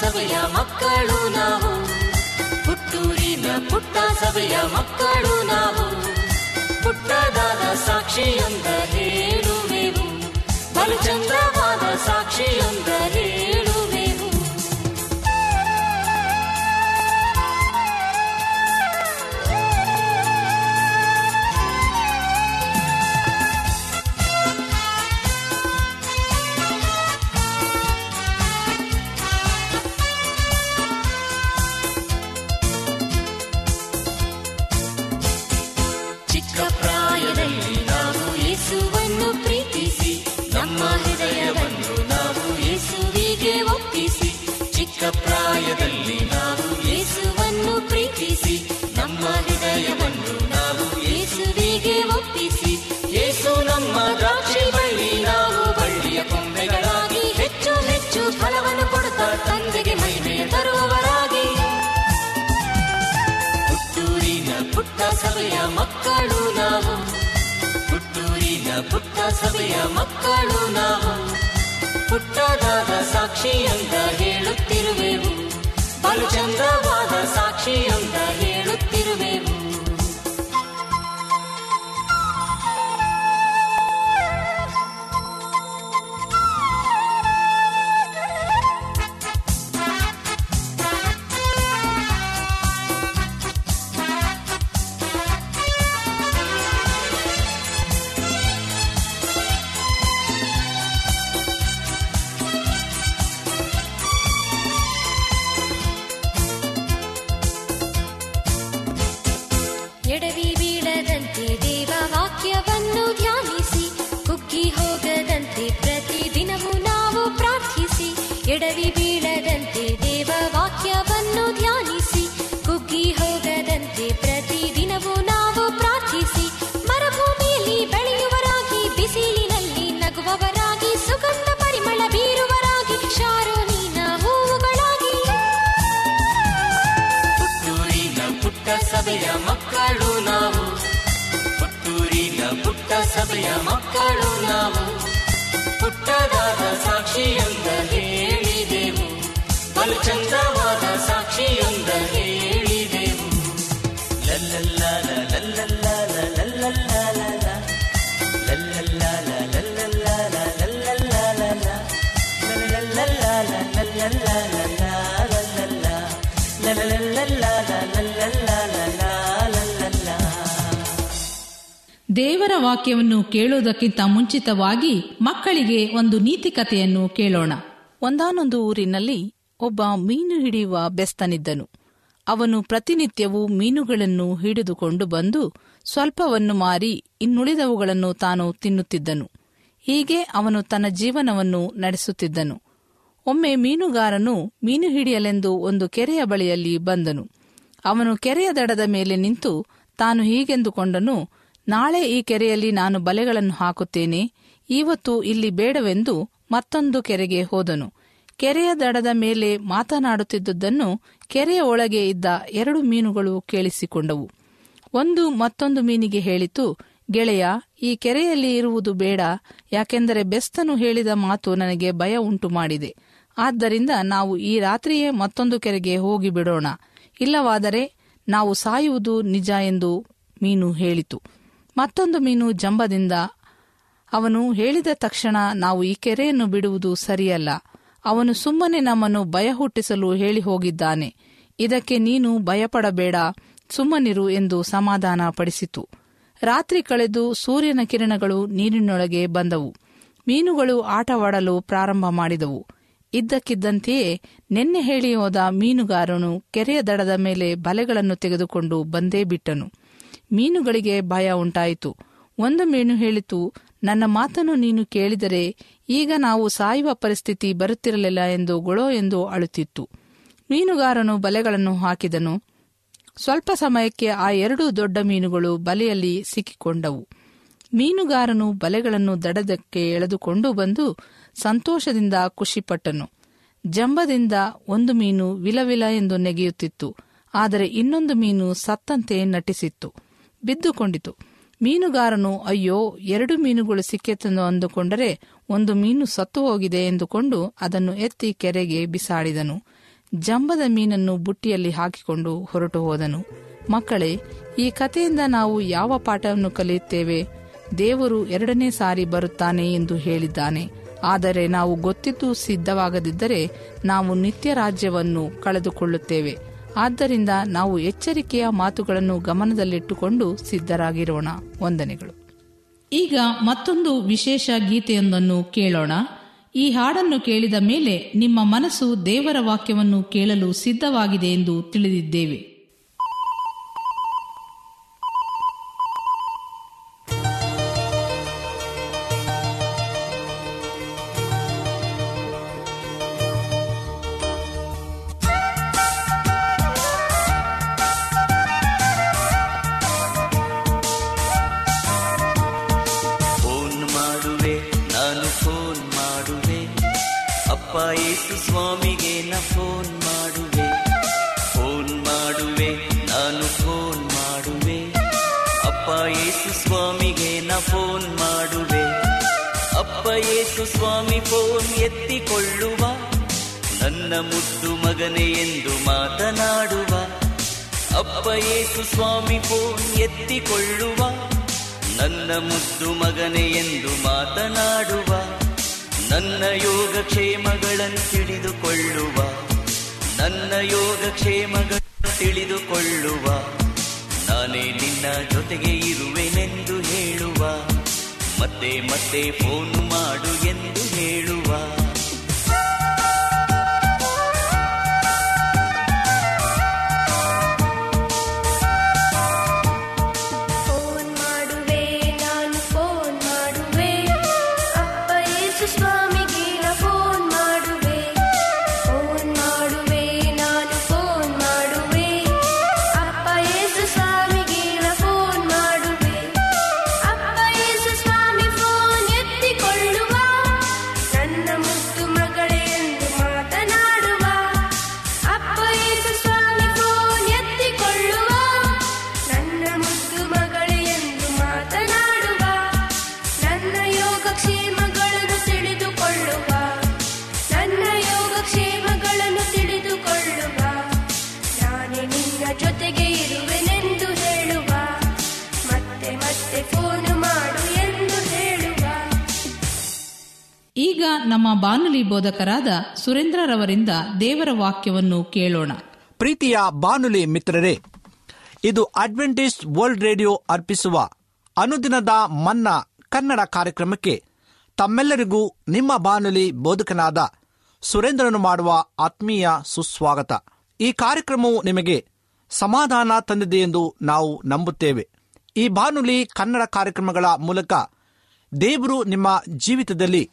ಸಭೆಯ ಮಕ್ಕಳು ನಾವು. ಹುಟ್ಟೂರಿನ ಪುಟ್ಟ ಸಭೆಯ ಮಕ್ಕಳು ನಾವು. ಪುಟ್ಟದಾದ ಸಾಕ್ಷಿಯೊಂದ ಹೇಳುವೆವು ಬಲು ಚಂದ್ರವಾದ ಸಾಕ್ಷಿಯೊಂದ ಸಭೆಯ ಮಕ್ಕಳು ನಾವು. ಹುಟ್ಟೂರಿನ ಪುಟ್ಟ ಸಭೆಯ ಮಕ್ಕಳು ನಾವು. ಪುಟ್ಟದಾದ ಸಾಕ್ಷಿಯಂದ ಹೇಳುತ್ತಿರುವೆವು. ಬಲು ಚಂದ್ರವಾದ ಸಭೆಯ ಮಕ್ಕಳು ನಾವು. ಹುಟ್ಟೂರಿನ ಪುಟ್ಟ ಸಭೆಯ ಮಕ್ಕಳು ನಾವು. ಪುಟ್ಟದಾದ ಸಾಕ್ಷಿಯೊಂದ ಹೇಳಿದೆವು. ಬಲು ಚಂದವಾದ ಸಾಕ್ಷಿಯೊಂದ ಹೇಳಿದೆವು. ಲಲ್ಲಲ್ಲ ಲಲ್ಲಲ್ಲ ದೇವರ ವಾಕ್ಯವನ್ನು ಕೇಳುವುದಕ್ಕಿಂತ ಮುಂಚಿತವಾಗಿ ಮಕ್ಕಳಿಗೆ ಒಂದು ನೀತಿ ಕಥೆಯನ್ನು ಕೇಳೋಣ. ಒಂದಾನೊಂದು ಊರಿನಲ್ಲಿ ಒಬ್ಬ ಮೀನು ಹಿಡಿಯುವ ಬೆಸ್ತನಿದ್ದನು. ಅವನು ಪ್ರತಿನಿತ್ಯವೂ ಮೀನುಗಳನ್ನು ಹಿಡಿದುಕೊಂಡು ಬಂದು ಸ್ವಲ್ಪವನ್ನು ಮಾರಿ ಇನ್ನುಳಿದವುಗಳನ್ನು ತಾನು ತಿನ್ನುತ್ತಿದ್ದನು. ಹೀಗೆ ಅವನು ತನ್ನ ಜೀವನವನ್ನು ನಡೆಸುತ್ತಿದ್ದನು. ಒಮ್ಮೆ ಮೀನುಗಾರನು ಮೀನು ಹಿಡಿಯಲೆಂದು ಒಂದು ಕೆರೆಯ ಬಳಿಯಲ್ಲಿ ಬಂದನು. ಅವನು ಕೆರೆಯ ದಡದ ಮೇಲೆ ನಿಂತು ತಾನು ಹೀಗೆಂದುಕೊಂಡನು ನಾಳೆ ಈ ಕೆರೆಯಲ್ಲಿ ನಾನು ಬಲೆಗಳನ್ನು ಹಾಕುತ್ತೇನೆ. ಇವತ್ತು ಇಲ್ಲಿ ಬೇಡವೆಂದು ಮತ್ತೊಂದು ಕೆರೆಗೆ ಹೋದನು. ಕೆರೆಯ ದಡದ ಮೇಲೆ ಮಾತನಾಡುತ್ತಿದ್ದುದನ್ನು ಕೆರೆಯ ಒಳಗೆ ಇದ್ದ ಎರಡು ಮೀನುಗಳು ಕೇಳಿಸಿಕೊಂಡವು. ಒಂದು ಮತ್ತೊಂದು ಮೀನಿಗೆ ಹೇಳಿತು, ಗೆಳೆಯ, ಈ ಕೆರೆಯಲ್ಲಿ ಇರುವುದು ಬೇಡ, ಯಾಕೆಂದರೆ ಬೆಸ್ತನು ಹೇಳಿದ ಮಾತು ನನಗೆ ಭಯ ಉಂಟು ಮಾಡಿದೆ ಆದ್ದರಿಂದ ನಾವು ಈ ರಾತ್ರಿಯೇ ಮತ್ತೊಂದು ಕೆರೆಗೆ ಹೋಗಿ ಬಿಡೋಣ ಇಲ್ಲವಾದರೆ ನಾವು ಸಾಯುವುದು ನಿಜ ಎಂದು ಮೀನು ಹೇಳಿತು. ಮತ್ತೊಂದು ಮೀನು ಜಂಬದಿಂದ ಅವನು ಹೇಳಿದ ತಕ್ಷಣ ನಾವು ಈ ಕೆರೆಯನ್ನು ಬಿಡುವುದು ಸರಿಯಲ್ಲ. ಅವನು ಸುಮ್ಮನೆ ನಮ್ಮನ್ನು ಭಯ ಹುಟ್ಟಿಸಲು ಹೇಳಿ ಹೋಗಿದ್ದಾನೆ. ಇದಕ್ಕೆ ನೀನು ಭಯಪಡಬೇಡ, ಸುಮ್ಮನಿರು ಎಂದು ಸಮಾಧಾನ ಪಡಿಸಿತು. ರಾತ್ರಿ ಕಳೆದು ಸೂರ್ಯನ ಕಿರಣಗಳು ನೀರಿನೊಳಗೆ ಬಂದವು. ಮೀನುಗಳು ಆಟವಾಡಲು ಪ್ರಾರಂಭ ಮಾಡಿದವು. ಇದ್ದಕ್ಕಿದ್ದಂತೆಯೇ ನಿನ್ನೆ ಹೇಳಿ ಹೋದ ಮೀನುಗಾರನು ಕೆರೆಯ ದಡದ ಮೇಲೆ ಬಲೆಗಳನ್ನು ತೆಗೆದುಕೊಂಡು ಬಂದೇ ಬಿಟ್ಟನು. ಮೀನುಗಳಿಗೆ ಭಯ ಉಂಟಾಯಿತು. ಒಂದು ಮೀನು ಹೇಳಿತು, ನನ್ನ ಮಾತನ್ನು ನೀನು ಕೇಳಿದರೆ ಈಗ ನಾವು ಸಾಯುವ ಪರಿಸ್ಥಿತಿ ಬರುತ್ತಿರಲಿಲ್ಲ ಎಂದು ಗೊಳೋ ಎಂದು ಅಳುತ್ತಿತ್ತು. ಮೀನುಗಾರನು ಬಲೆಗಳನ್ನು ಹಾಕಿದನು. ಸ್ವಲ್ಪ ಸಮಯಕ್ಕೆ ಆ ಎರಡು ದೊಡ್ಡ ಮೀನುಗಳು ಬಲೆಯಲ್ಲಿ ಸಿಕ್ಕಿಕೊಂಡವು. ಮೀನುಗಾರನು ಬಲೆಗಳನ್ನು ದಡದಕ್ಕೆ ಎಳೆದುಕೊಂಡು ಬಂದು ಸಂತೋಷದಿಂದ ಖುಷಿಪಟ್ಟನು. ಜಂಬದಿಂದ ಒಂದು ಮೀನು ವಿಲವಿಲ ಎಂದು ನೆಗೆಯುತ್ತಿತ್ತು, ಆದರೆ ಇನ್ನೊಂದು ಮೀನು ಸತ್ತಂತೆ ನಟಿಸಿತ್ತು. ಬಿದ್ದುಕೊಂಡಿತು. ಮೀನುಗಾರನು, ಅಯ್ಯೋ, ಎರಡು ಮೀನುಗಳು ಸಿಕ್ಕೆತ್ತೆಂದು ಅಂದುಕೊಂಡರೆ ಒಂದು ಮೀನು ಸತ್ತು ಹೋಗಿದೆ ಎಂದುಕೊಂಡು ಅದನ್ನು ಎತ್ತಿ ಕೆರೆಗೆ ಬಿಸಾಡಿದನು. ಜಂಬದ ಮೀನನ್ನು ಬುಟ್ಟಿಯಲ್ಲಿ ಹಾಕಿಕೊಂಡು ಹೊರಟು ಹೋದನು. ಮಕ್ಕಳೇ, ಈ ಕಥೆಯಿಂದ ನಾವು ಯಾವ ಪಾಠವನ್ನು ಕಲಿಯುತ್ತೇವೆ? ದೇವರು ಎರಡನೇ ಸಾರಿ ಬರುತ್ತಾನೆ ಎಂದು ಹೇಳಿದ್ದಾನೆ. ಆದರೆ ನಾವು ಗೊತ್ತಿದ್ದು ಸಿದ್ಧವಾಗದಿದ್ದರೆ ನಾವು ನಿತ್ಯ ರಾಜ್ಯವನ್ನು ಕಳೆದುಕೊಳ್ಳುತ್ತೇವೆ. ಆದ್ದರಿಂದ ನಾವು ಎಚ್ಚರಿಕೆಯ ಮಾತುಗಳನ್ನು ಗಮನದಲ್ಲಿಟ್ಟುಕೊಂಡು ಸಿದ್ಧರಾಗಿರೋಣ. ವಂದನೆಗಳು. ಈಗ ಮತ್ತೊಂದು ವಿಶೇಷ ಗೀತೆಯೊಂದನ್ನು ಕೇಳೋಣ. ಈ ಹಾಡನ್ನು ಕೇಳಿದ ಮೇಲೆ ನಿಮ್ಮ ಮನಸ್ಸು ದೇವರ ವಾಕ್ಯವನ್ನು ಕೇಳಲು ಸಿದ್ಧವಾಗಿದೆ ಎಂದು ತಿಳಿದಿದ್ದೇವೆ. ಯೇಸು ಸ್ವಾಮಿ ಫೋನ್ ಎತ್ತಿಕೊಳ್ಳುವ, ನನ್ನ ಮುದ್ದು ಮಗನೆ ಎಂದು ಮಾತನಾಡುವ, ನನ್ನ ಯೋಗ ಕ್ಷೇಮಗಳನ್ನು ತಿಳಿದುಕೊಳ್ಳುವ, ನನ್ನ ಯೋಗ ಕ್ಷೇಮಗಳನ್ನು ತಿಳಿದುಕೊಳ್ಳುವ, ನಾನೇ ನಿನ್ನ ಜೊತೆಗೆ ಇರುವೆನೆಂದು ಹೇಳುವ, ಮತ್ತೆ ಮತ್ತೆ ಫೋನ್ ಮಾಡು ಎಂದು ನಮ್ಮ ಬಾನುಲಿ ಬೋಧಕರಾದ ಸುರೇಂದ್ರರವರಿಂದ ದೇವರ ವಾಕ್ಯವನ್ನು ಕೇಳೋಣ. ಪ್ರೀತಿಯ ಬಾನುಲಿ ಮಿತ್ರರೇ, ಇದು ಅಡ್ವೆಂಟಿಸ್ಟ್ ವರ್ಲ್ಡ್ ರೇಡಿಯೋ ಅರ್ಪಿಸುವ ಅನುದಿನದ ಮನ್ನಾ ಕನ್ನಡ ಕಾರ್ಯಕ್ರಮಕ್ಕೆ ತಮ್ಮೆಲ್ಲರಿಗೂ ನಿಮ್ಮ ಬಾನುಲಿ ಬೋಧಕನಾದ ಸುರೇಂದ್ರನು ಮಾಡುವ ಆತ್ಮೀಯ ಸುಸ್ವಾಗತ. ಈ ಕಾರ್ಯಕ್ರಮವು ನಿಮಗೆ ಸಮಾಧಾನ ತಂದಿದೆ ಎಂದು ನಾವು ನಂಬುತ್ತೇವೆ. ಈ ಬಾನುಲಿ ಕನ್ನಡ ಕಾರ್ಯಕ್ರಮಗಳ ಮೂಲಕ ದೇವರು ನಿಮ್ಮ ಜೀವಿತದಲ್ಲಿ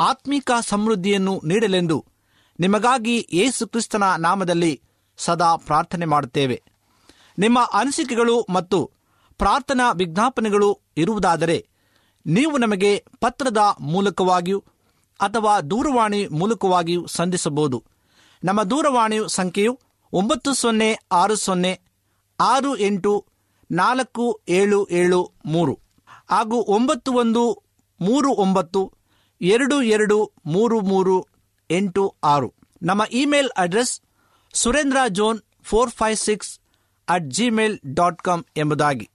ಆತ್ಮಿಕ ಸಮೃದ್ಧಿಯನ್ನು ನೀಡಲೆಂದು ನಿಮಗಾಗಿ ಯೇಸು ಕ್ರಿಸ್ತನ ನಾಮದಲ್ಲಿ ಸದಾ ಪ್ರಾರ್ಥನೆ ಮಾಡುತ್ತೇವೆ. ನಿಮ್ಮ ಅನಿಸಿಕೆಗಳು ಮತ್ತು ಪ್ರಾರ್ಥನಾ ವಿಜ್ಞಾಪನೆಗಳು ಇರುವುದಾದರೆ ನೀವು ನಮಗೆ ಪತ್ರದ ಮೂಲಕವಾಗಿಯೂ ಅಥವಾ ದೂರವಾಣಿ ಮೂಲಕವಾಗಿಯೂ ಸಂಧಿಸಬಹುದು. ನಮ್ಮ ದೂರವಾಣಿ ಸಂಖ್ಯೆಯು ಒಂಬತ್ತು ಸೊನ್ನೆ ಆರು ಸೊನ್ನೆ ಆರು ಎಂಟು ನಾಲ್ಕು ಏಳು ಏಳು ಮೂರು ಹಾಗೂ ಒಂಬತ್ತು ಒಂದು ಮೂರು ಒಂಬತ್ತು ಎರಡು ಎರಡು ಮೂರು ಮೂರು ಎಂಟು ಆರು. ನಮ್ಮ email address Surendra John four five six at Gmail dot com ಎಂಬುದಾಗಿ.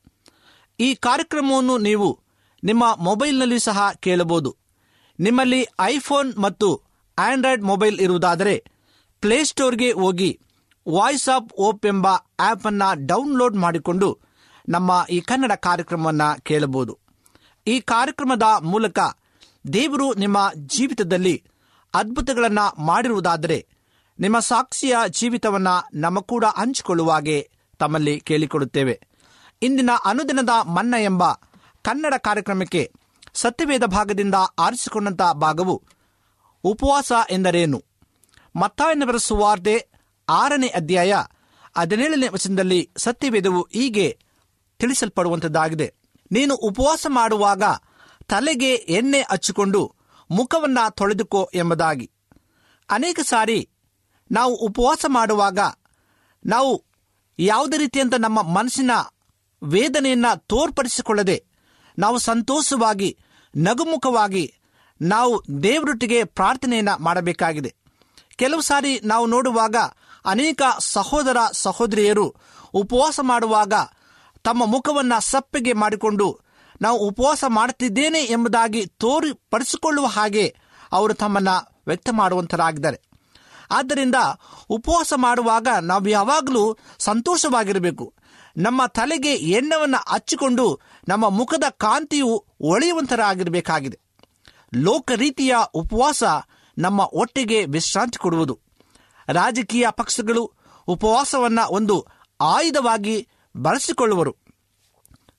ಈ ಕಾರ್ಯಕ್ರಮವನ್ನು ನೀವು ನಿಮ್ಮ ಮೊಬೈಲ್ನಲ್ಲಿ ಸಹ ಕೇಳಬಹುದು. ನಿಮ್ಮಲ್ಲಿ ಐಫೋನ್ ಮತ್ತು ಆಂಡ್ರಾಯ್ಡ್ ಮೊಬೈಲ್ ಇರುವುದಾದರೆ ಪ್ಲೇಸ್ಟೋರ್ಗೆ ಹೋಗಿ ವಾಯ್ಸ್ ಆಫ್ ಓಪ್ ಎಂಬ ಆಪ್ ಅನ್ನ ಡೌನ್ಲೋಡ್ ಮಾಡಿಕೊಂಡು ನಮ್ಮ ಈ ಕನ್ನಡ ಕಾರ್ಯಕ್ರಮವನ್ನು ಕೇಳಬಹುದು. ಈ ಕಾರ್ಯಕ್ರಮದ ಮೂಲಕ ದೇವರು ನಿಮ್ಮ ಜೀವಿತದಲ್ಲಿ ಅದ್ಭುತಗಳನ್ನು ಮಾಡಿರುವುದಾದರೆ ನಿಮ್ಮ ಸಾಕ್ಷಿಯ ಜೀವಿತವನ್ನು ನಮ್ಮ ಕೂಡ ಹಂಚಿಕೊಳ್ಳುವಾಗೆ ತಮ್ಮಲ್ಲಿ ಕೇಳಿಕೊಡುತ್ತೇವೆ. ಇಂದಿನ ಅನುದಿನದ ಮನ್ನ ಎಂಬ ಕನ್ನಡ ಕಾರ್ಯಕ್ರಮಕ್ಕೆ ಸತ್ಯವೇದ ಭಾಗದಿಂದ ಆರಿಸಿಕೊಂಡಂತ ಭಾಗವು ಉಪವಾಸ ಎಂದರೇನು? ಮತ್ತಾಯನ ಬರೆಸುವಾರ್ತೆ ಆರನೇ ಅಧ್ಯಾಯ ಹದಿನೇಳನೇ ವಚನದಲ್ಲಿ ಸತ್ಯವೇದವು ಹೀಗೆ ತಿಳಿಸಲ್ಪಡುವಂಥದ್ದಾಗಿದೆ ನೀನು ಉಪವಾಸ ಮಾಡುವಾಗ ತಲೆಗೆ ಎಣ್ಣೆ ಹಚ್ಚಿಕೊಂಡು ಮುಖವನ್ನ ತೊಳೆದುಕೋ ಎಂಬುದಾಗಿ. ಅನೇಕ ಸಾರಿ ನಾವು ಉಪವಾಸ ಮಾಡುವಾಗ ನಾವು ಯಾವುದೇ ರೀತಿಯಂತ ನಮ್ಮ ಮನಸ್ಸಿನ ವೇದನೆಯನ್ನ ತೋರ್ಪಡಿಸಿಕೊಳ್ಳದೆ ನಾವು ಸಂತೋಷವಾಗಿ, ನಗುಮುಖವಾಗಿ ನಾವು ದೇವರೊಟ್ಟಿಗೆ ಪ್ರಾರ್ಥನೆಯನ್ನ ಮಾಡಬೇಕಾಗಿದೆ. ಕೆಲವು ಸಾರಿ ನಾವು ನೋಡುವಾಗ ಅನೇಕ ಸಹೋದರ ಸಹೋದರಿಯರು ಉಪವಾಸ ಮಾಡುವಾಗ ತಮ್ಮ ಮುಖವನ್ನ ಸಪ್ಪೆಗೆ ಮಾಡಿಕೊಂಡು ನಾವು ಉಪವಾಸ ಮಾಡುತ್ತಿದ್ದೇನೆ ಎಂಬುದಾಗಿ ತೋರಿಪಡಿಸಿಕೊಳ್ಳುವ ಹಾಗೆ ಅವರು ತಮ್ಮನ್ನ ವ್ಯಕ್ತ ಮಾಡುವಂತರಾಗಿದ್ದಾರೆ ಆದ್ದರಿಂದ ಉಪವಾಸ ಮಾಡುವಾಗ ನಾವು ಯಾವಾಗಲೂ ಸಂತೋಷವಾಗಿರಬೇಕು. ನಮ್ಮ ತಲೆಗೆ ಎಣ್ಣವನ್ನು ಹಚ್ಚಿಕೊಂಡು ನಮ್ಮ ಮುಖದ ಕಾಂತಿಯು ಒಳೆಯುವಂತರಾಗಿರಬೇಕಾಗಿದೆ ಲೋಕ ರೀತಿಯ ಉಪವಾಸ ನಮ್ಮ ಒಟ್ಟಿಗೆ ವಿಶ್ರಾಂತಿ ಕೊಡುವುದು. ರಾಜಕೀಯ ಪಕ್ಷಗಳು ಉಪವಾಸವನ್ನು ಒಂದು ಆಯುಧವಾಗಿ ಬಳಸಿಕೊಳ್ಳುವರು.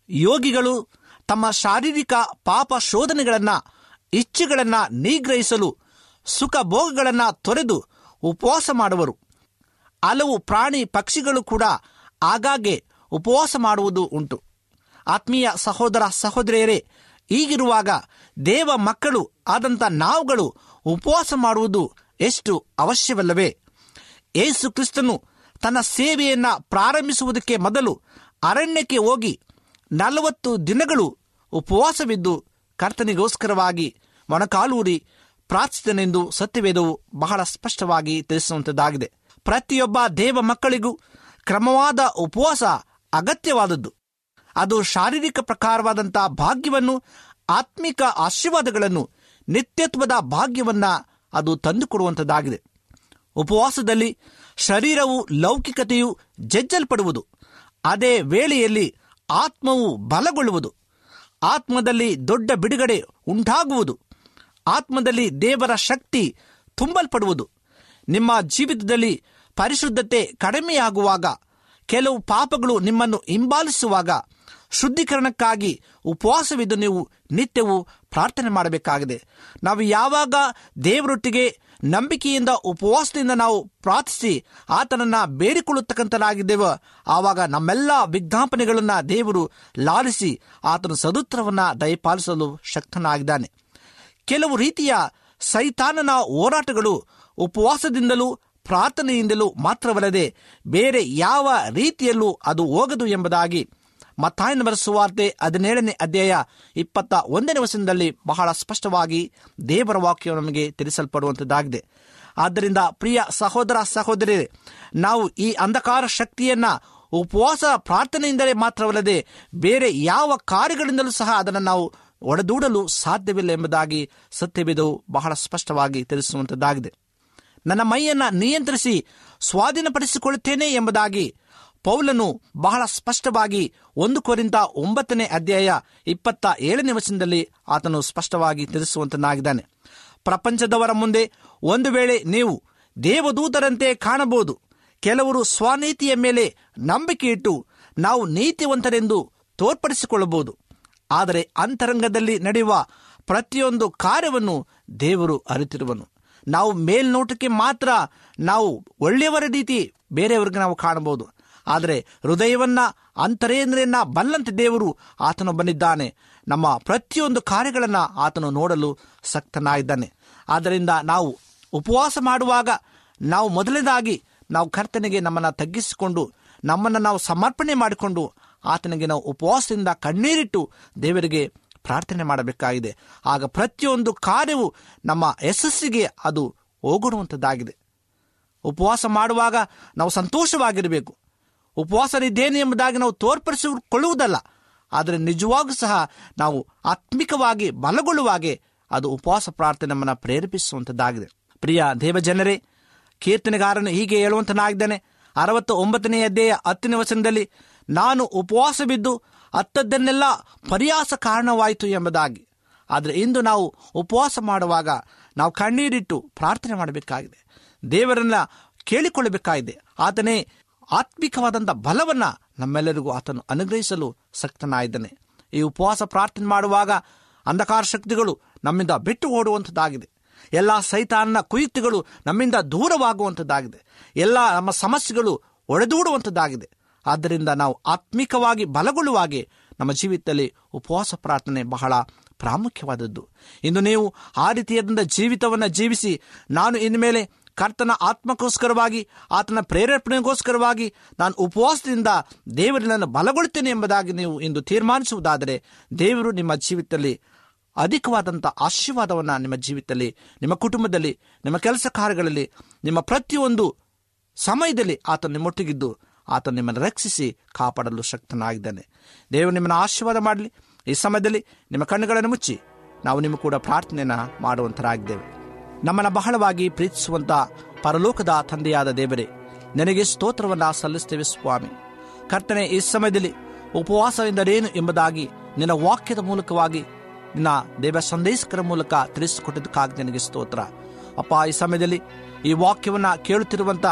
ಯೋಗಿಗಳು ತಮ್ಮ ಶಾರೀರಿಕ ಪಾಪ ಶೋಧನೆಗಳನ್ನ, ಇಚ್ಛೆಗಳನ್ನ ನಿಗ್ರಹಿಸಲು, ಸುಖ ಭೋಗಗಳನ್ನ ತೊರೆದು ಉಪವಾಸ ಮಾಡುವರು. ಹಲವು ಪ್ರಾಣಿ ಪಕ್ಷಿಗಳು ಕೂಡ ಆಗಾಗ್ಗೆ ಉಪವಾಸ ಮಾಡುವುದು ಉಂಟು. ಆತ್ಮೀಯ ಸಹೋದರ ಸಹೋದರಿಯರೇ ಈಗಿರುವಾಗ ದೇವ ಮಕ್ಕಳು ಆದಂಥ ನಾವುಗಳು ಉಪವಾಸ ಮಾಡುವುದು ಎಷ್ಟು ಅವಶ್ಯವಲ್ಲವೇ? ಯೇಸು ಕ್ರಿಸ್ತನು ತನ್ನ ಸೇವೆಯನ್ನು ಪ್ರಾರಂಭಿಸುವುದಕ್ಕೆ ಮೊದಲು ಅರಣ್ಯಕ್ಕೆ ಹೋಗಿ ನಲವತ್ತು ದಿನಗಳು ಉಪವಾಸವಿದ್ದು ಕರ್ತನಿಗೋಸ್ಕರವಾಗಿ ಮೊಣಕಾಲೂರಿ ಪ್ರಾರ್ಥಿಸಿದನೆಂದು ಸತ್ಯವೇದವು ಬಹಳ ಸ್ಪಷ್ಟವಾಗಿ ತಿಳಿಸುವಂಥದ್ದಾಗಿದೆ ಪ್ರತಿಯೊಬ್ಬ ದೇವ ಮಕ್ಕಳಿಗೂ ಕ್ರಮವಾದ ಉಪವಾಸ ಅಗತ್ಯವಾದದ್ದು. ಅದು ಶಾರೀರಿಕ ಪ್ರಕಾರವಾದಂಥ ಭಾಗ್ಯವನ್ನು, ಆತ್ಮಿಕ ಆಶೀರ್ವಾದಗಳನ್ನು, ನಿತ್ಯತ್ವದ ಭಾಗ್ಯವನ್ನ ಅದು ತಂದುಕೊಡುವಂಥದ್ದಾಗಿದೆ ಉಪವಾಸದಲ್ಲಿ ಶರೀರವು ಲೌಕಿಕತೆಯು ಜಜ್ಜಲ್ಪಡುವುದು. ಅದೇ ವೇಳೆಯಲ್ಲಿ ಆತ್ಮವು ಬಲಗೊಳ್ಳುವುದು. ಆತ್ಮದಲ್ಲಿ ದೊಡ್ಡ ಬಿಡುಗಡೆ ಉಂಟಾಗುವುದು. ಆತ್ಮದಲ್ಲಿ ದೇವರ ಶಕ್ತಿ ತುಂಬಲ್ಪಡುವುದು. ನಿಮ್ಮ ಜೀವಿತದಲ್ಲಿ ಪರಿಶುದ್ಧತೆ ಕಡಿಮೆಯಾಗುವಾಗ, ಕೆಲವು ಪಾಪಗಳು ನಿಮ್ಮನ್ನು ಹಿಂಬಾಲಿಸುವಾಗ ಶುದ್ಧೀಕರಣಕ್ಕಾಗಿ ಉಪವಾಸವಿದ್ದು ನೀವು ನಿತ್ಯವೂ ಪ್ರಾರ್ಥನೆ ಮಾಡಬೇಕಾಗಿದೆ. ನಾವು ಯಾವಾಗ ದೇವರೊಟ್ಟಿಗೆ ನಂಬಿಕೆಯಿಂದ ಉಪವಾಸದಿಂದ ನಾವು ಪ್ರಾರ್ಥಿಸಿ ಆತನನ್ನ ಬೇಡಿಕೊಳ್ಳತಕ್ಕಂಥನಾಗಿದ್ದೇವೋ ಆವಾಗ ನಮ್ಮೆಲ್ಲ ವಿಜ್ಞಾಪನೆಗಳನ್ನ ದೇವರು ಲಾಲಿಸಿ ಆತನ ಸದುತ್ರವನ್ನ ದಯಪಾಲಿಸಲು ಶಕ್ತನಾಗಿದ್ದಾನೆ. ಕೆಲವು ರೀತಿಯ ಸೈತಾನನ ಹೋರಾಟಗಳು ಉಪವಾಸದಿಂದಲೂ ಪ್ರಾರ್ಥನೆಯಿಂದಲೂ ಮಾತ್ರವಲ್ಲದೆ ಬೇರೆ ಯಾವ ರೀತಿಯಲ್ಲೂ ಅದು ಹೋಗದು ಎಂಬುದಾಗಿ ಮತ್ತಾಯನವರ ಬರೆಸುವಾರ್ತೆ ಹದಿನೇಳನೇ ಅಧ್ಯಾಯ ಇಪ್ಪತ್ತ ಒಂದನೇ ವಚನದಲ್ಲಿ ಬಹಳ ಸ್ಪಷ್ಟವಾಗಿ ದೇವರ ವಾಕ್ಯವು ನಮಗೆ ತಿಳಿಸಲ್ಪಡುವಂಥದ್ದಾಗಿದೆ ಆದ್ದರಿಂದ ಪ್ರಿಯ ಸಹೋದರ ಸಹೋದರಿ, ನಾವು ಈ ಅಂಧಕಾರ ಶಕ್ತಿಯನ್ನು ಉಪವಾಸ ಪ್ರಾರ್ಥನೆಯಿಂದಲೇ ಮಾತ್ರವಲ್ಲದೆ ಬೇರೆ ಯಾವ ಕಾರ್ಯಗಳಿಂದಲೂ ಸಹ ಅದನ್ನು ನಾವು ಒಡೆದೂಡಲು ಸಾಧ್ಯವಿಲ್ಲ ಎಂಬುದಾಗಿ ಸತ್ಯವಿದು ಬಹಳ ಸ್ಪಷ್ಟವಾಗಿ ತಿಳಿಸುವಂಥದ್ದಾಗಿದೆ ನನ್ನ ಮೈಯನ್ನು ನಿಯಂತ್ರಿಸಿ ಸ್ವಾಧೀನಪಡಿಸಿಕೊಳ್ಳುತ್ತೇನೆ ಎಂಬುದಾಗಿ ಪೌಲನು ಬಹಳ ಸ್ಪಷ್ಟವಾಗಿ ಒಂದು ಕೋರಿಂದ ಒಂಬತ್ತನೇ ಅಧ್ಯಾಯ ಇಪ್ಪತ್ತ ಏಳನೇ ವಚನದಲ್ಲಿ ಆತನು ಸ್ಪಷ್ಟವಾಗಿ ತಿಳಿಸುವಂತನಾಗಿದ್ದಾನೆ. ಪ್ರಪಂಚದವರ ಮುಂದೆ ಒಂದು ವೇಳೆ ನೀವು ದೇವದೂತರಂತೆ ಕಾಣಬಹುದು, ಕೆಲವರು ಸ್ವನೀತಿಯ ಮೇಲೆ ನಂಬಿಕೆ ಇಟ್ಟು ನಾವು ನೀತಿವಂತರೆಂದು ತೋರ್ಪಡಿಸಿಕೊಳ್ಳಬಹುದು. ಆದರೆ ಅಂತರಂಗದಲ್ಲಿ ನಡೆಯುವ ಪ್ರತಿಯೊಂದು ಕಾರ್ಯವನ್ನು ದೇವರು ಅರಿತಿರುವನು. ನಾವು ಮೇಲ್ನೋಟಕ್ಕೆ ಮಾತ್ರ ನಾವು ಒಳ್ಳೆಯವರ ರೀತಿ ಬೇರೆಯವರಿಗೆ ನಾವು ಕಾಣಬಹುದು. ಆದರೆ ಹೃದಯವನ್ನ ಅಂತರೇಂದ್ರಿಯನ್ನ ಬಲ್ಲಂತೆ ದೇವರು ಆತನು ಬಂದಿದ್ದಾನೆ ನಮ್ಮ ಪ್ರತಿಯೊಂದು ಕಾರ್ಯಗಳನ್ನು ಆತನು ನೋಡಲು ಸಕ್ತನಾಗಿದ್ದಾನೆ. ಆದ್ದರಿಂದ ನಾವು ಉಪವಾಸ ಮಾಡುವಾಗ ನಾವು ಮೊದಲನೇದಾಗಿ ನಾವು ಕರ್ತನಿಗೆ ನಮ್ಮನ್ನು ತಗ್ಗಿಸಿಕೊಂಡು ನಮ್ಮನ್ನು ನಾವು ಸಮರ್ಪಣೆ ಮಾಡಿಕೊಂಡು ಆತನಿಗೆ ನಾವು ಉಪವಾಸದಿಂದ ಕಣ್ಣೀರಿಟ್ಟು ದೇವರಿಗೆ ಪ್ರಾರ್ಥನೆ ಮಾಡಬೇಕಾಗಿದೆ. ಆಗ ಪ್ರತಿಯೊಂದು ಕಾರ್ಯವು ನಮ್ಮ ಯಶಸ್ಸಿಗೆ ಅದು ಹೋಗುವಂಥದ್ದಾಗಿದೆ ಉಪವಾಸ ಮಾಡುವಾಗ ನಾವು ಸಂತೋಷವಾಗಿರಬೇಕು. ಉಪವಾಸನಿದ್ದೇನೆ ಎಂಬುದಾಗಿ ನಾವು ತೋರ್ಪಡಿಸಿಕೊಳ್ಳುವುದಲ್ಲ. ಆದರೆ ನಿಜವಾಗೂ ಸಹ ನಾವು ಆತ್ಮಿಕವಾಗಿ ಬಲಗೊಳ್ಳುವಾಗೆ ಅದು ಉಪವಾಸ ಪ್ರಾರ್ಥನೆ ನಮ್ಮನ್ನು ಪ್ರೇರೇಪಿಸುವಂಥದ್ದಾಗಿದೆ. ಪ್ರಿಯ ದೇವಜನರೇ, ಕೀರ್ತನೆಗಾರನು ಹೀಗೆ ಹೇಳುವಂತನಾಗಿದ್ದಾನೆ. ಅರವತ್ತ ಒಂಬತ್ತನೆಯ ಅಧ್ಯಾಯ ಹತ್ತನೇ ವಚನದಲ್ಲಿ, ನಾನು ಉಪವಾಸ ಬಿದ್ದು ಅತ್ತದ್ದನ್ನೆಲ್ಲ ಪರ್ಯಾಸ ಕಾರಣವಾಯಿತು ಎಂಬುದಾಗಿ. ಆದರೆ ಇಂದು ನಾವು ಉಪವಾಸ ಮಾಡುವಾಗ ನಾವು ಕಣ್ಣೀರಿಟ್ಟು ಪ್ರಾರ್ಥನೆ ಮಾಡಬೇಕಾಗಿದೆ. ದೇವರನ್ನ ಕೇಳಿಕೊಳ್ಳಬೇಕಾಗಿದೆ. ಆತನೇ ಆತ್ಮಿಕವಾದಂಥ ಬಲವನ್ನ ನಮ್ಮೆಲ್ಲರಿಗೂ ಆತನು ಅನುಗ್ರಹಿಸಲು ಸಕ್ತನಾಗಿದ್ದಾನೆ. ಈ ಉಪವಾಸ ಪ್ರಾರ್ಥನೆ ಮಾಡುವಾಗ ಅಂಧಕಾರ ಶಕ್ತಿಗಳು ನಮ್ಮಿಂದ ಬಿಟ್ಟು ಓಡುವಂಥದ್ದಾಗಿದೆ ಎಲ್ಲ ಸೈತಾನನ ಕುಯುಕ್ತಿಗಳು ನಮ್ಮಿಂದ ದೂರವಾಗುವಂಥದ್ದಾಗಿದೆ ಎಲ್ಲ ನಮ್ಮ ಸಮಸ್ಯೆಗಳು ಒಡೆದೂಡುವಂಥದ್ದಾಗಿದೆ ಆದ್ದರಿಂದ ನಾವು ಆತ್ಮಿಕವಾಗಿ ಬಲಗೊಳ್ಳುವಾಗೆ ನಮ್ಮ ಜೀವಿತದಲ್ಲಿ ಉಪವಾಸ ಪ್ರಾರ್ಥನೆ ಬಹಳ ಪ್ರಾಮುಖ್ಯವಾದದ್ದು. ಇಂದು ನೀವು ಆ ರೀತಿಯಾದಂಥ ಜೀವಿತವನ್ನು ಜೀವಿಸಿ ನಾನು ಇನ್ಮೇಲೆ ಕರ್ತನ ಆತ್ಮಕ್ಕೋಸ್ಕರವಾಗಿ, ಆತನ ಪ್ರೇರೇಪಣೆಗೋಸ್ಕರವಾಗಿ ನಾನು ಉಪವಾಸದಿಂದ ದೇವರನ್ನು ಬಲಗೊಳ್ತೇನೆ ಎಂಬುದಾಗಿ ನೀವು ಇಂದು ತೀರ್ಮಾನಿಸುವುದಾದರೆ ದೇವರು ನಿಮ್ಮ ಜೀವಿತದಲ್ಲಿ ಅಧಿಕವಾದಂಥ ಆಶೀರ್ವಾದವನ್ನು ನಿಮ್ಮ ಜೀವಿತದಲ್ಲಿ, ನಿಮ್ಮ ಕುಟುಂಬದಲ್ಲಿ, ನಿಮ್ಮ ಕೆಲಸ ಕಾರ್ಯಗಳಲ್ಲಿ, ನಿಮ್ಮ ಪ್ರತಿಯೊಂದು ಸಮಯದಲ್ಲಿ ಆತ ನಿಮ್ಮೊಟ್ಟಿಗಿದ್ದು ಆತ ನಿಮ್ಮನ್ನು ರಕ್ಷಿಸಿ ಕಾಪಾಡಲು ಶಕ್ತನಾಗಿದ್ದಾನೆ. ದೇವರು ನಿಮ್ಮನ್ನು ಆಶೀರ್ವಾದ ಮಾಡಲಿ. ಈ ಸಮಯದಲ್ಲಿ ನಿಮ್ಮ ಕಣ್ಣುಗಳನ್ನು ಮುಚ್ಚಿ ನಾವು ನಿಮ್ಮ ಕೂಡ ಪ್ರಾರ್ಥನೆಯನ್ನು ಮಾಡುವಂತರಾಗಿದ್ದೇವೆ. ನಮ್ಮನ್ನು ಬಹಳವಾಗಿ ಪ್ರೀತಿಸುವಂಥ ಪರಲೋಕದ ತಂದೆಯಾದ ದೇವರೇ, ನನಗೆ ಸ್ತೋತ್ರವನ್ನು ಸಲ್ಲಿಸ್ತೇವೆ ಸ್ವಾಮಿ. ಕರ್ತನೆ, ಈ ಸಮಯದಲ್ಲಿ ಉಪವಾಸವೆಂದರೇನು ಎಂಬುದಾಗಿ ನಿನ್ನ ವಾಕ್ಯದ ಮೂಲಕವಾಗಿ ನಿನ್ನ ದೇವ ಸಂದೇಶಕರ ಮೂಲಕ ತಿಳಿಸಿಕೊಟ್ಟಿದ್ದಕ್ಕಾಗಿ ನನಗೆ ಸ್ತೋತ್ರ. ಅಪ್ಪ, ಈ ಸಮಯದಲ್ಲಿ ಈ ವಾಕ್ಯವನ್ನು ಕೇಳುತ್ತಿರುವಂಥ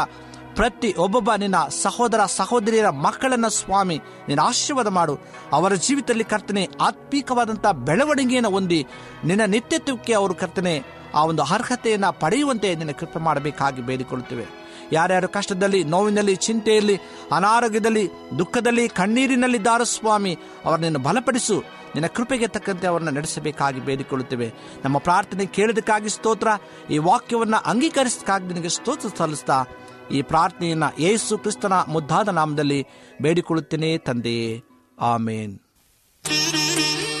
ಪ್ರತಿ ಒಬ್ಬೊಬ್ಬ ನಿನ್ನ ಸಹೋದರ ಸಹೋದರಿಯರ ಮಕ್ಕಳನ್ನ ಸ್ವಾಮಿ, ನಿನ್ನ ಆಶೀರ್ವಾದ ಮಾಡು. ಅವರ ಜೀವಿತದಲ್ಲಿ ಕರ್ತನೆ ಆತ್ಮೀಕವಾದಂಥ ಬೆಳವಣಿಗೆಯನ್ನು ಹೊಂದಿ ನಿನ್ನ ನಿತ್ಯತ್ವಕ್ಕೆ ಅವರು ಕರ್ತನೆ ಆ ಒಂದು ಅರ್ಹತೆಯನ್ನು ಪಡೆಯುವಂತೆ ನಿನ್ನ ಕೃಪೆ ಮಾಡಬೇಕಾಗಿ ಬೇಡಿಕೊಳ್ಳುತ್ತೇವೆ. ಯಾರ್ಯಾರು ಕಷ್ಟದಲ್ಲಿ, ನೋವಿನಲ್ಲಿ, ಚಿಂತೆಯಲ್ಲಿ, ಅನಾರೋಗ್ಯದಲ್ಲಿ, ದುಃಖದಲ್ಲಿ ಕಣ್ಣೀರಿನಲ್ಲಿದ್ದಾರೋ ಸ್ವಾಮಿ, ಅವರನ್ನು ಬಲಪಡಿಸು. ನಿನ್ನ ಕೃಪೆಗೆ ತಕ್ಕಂತೆ ಅವರನ್ನು ನಡೆಸಬೇಕಾಗಿ ಬೇಡಿಕೊಳ್ಳುತ್ತೇವೆ. ನಮ್ಮ ಪ್ರಾರ್ಥನೆ ಕೇಳೋದಕ್ಕಾಗಿ ಸ್ತೋತ್ರ, ಈ ವಾಕ್ಯವನ್ನು ಅಂಗೀಕರಿಸಕ್ಕಾಗಿ ನಿನಗೆ ಸ್ತೋತ್ರ ಸಲ್ಲಿಸ್ತಾ, ಈ ಪ್ರಾರ್ಥನೆಯನ್ನು ಯೇಸು ಕ್ರಿಸ್ತನ ಮುದ್ದಾದ ನಾಮದಲ್ಲಿ ಬೇಡಿಕೊಳ್ಳುತ್ತೇನೆ ತಂದೆಯೇ. ಆಮೇನ್ ಿ.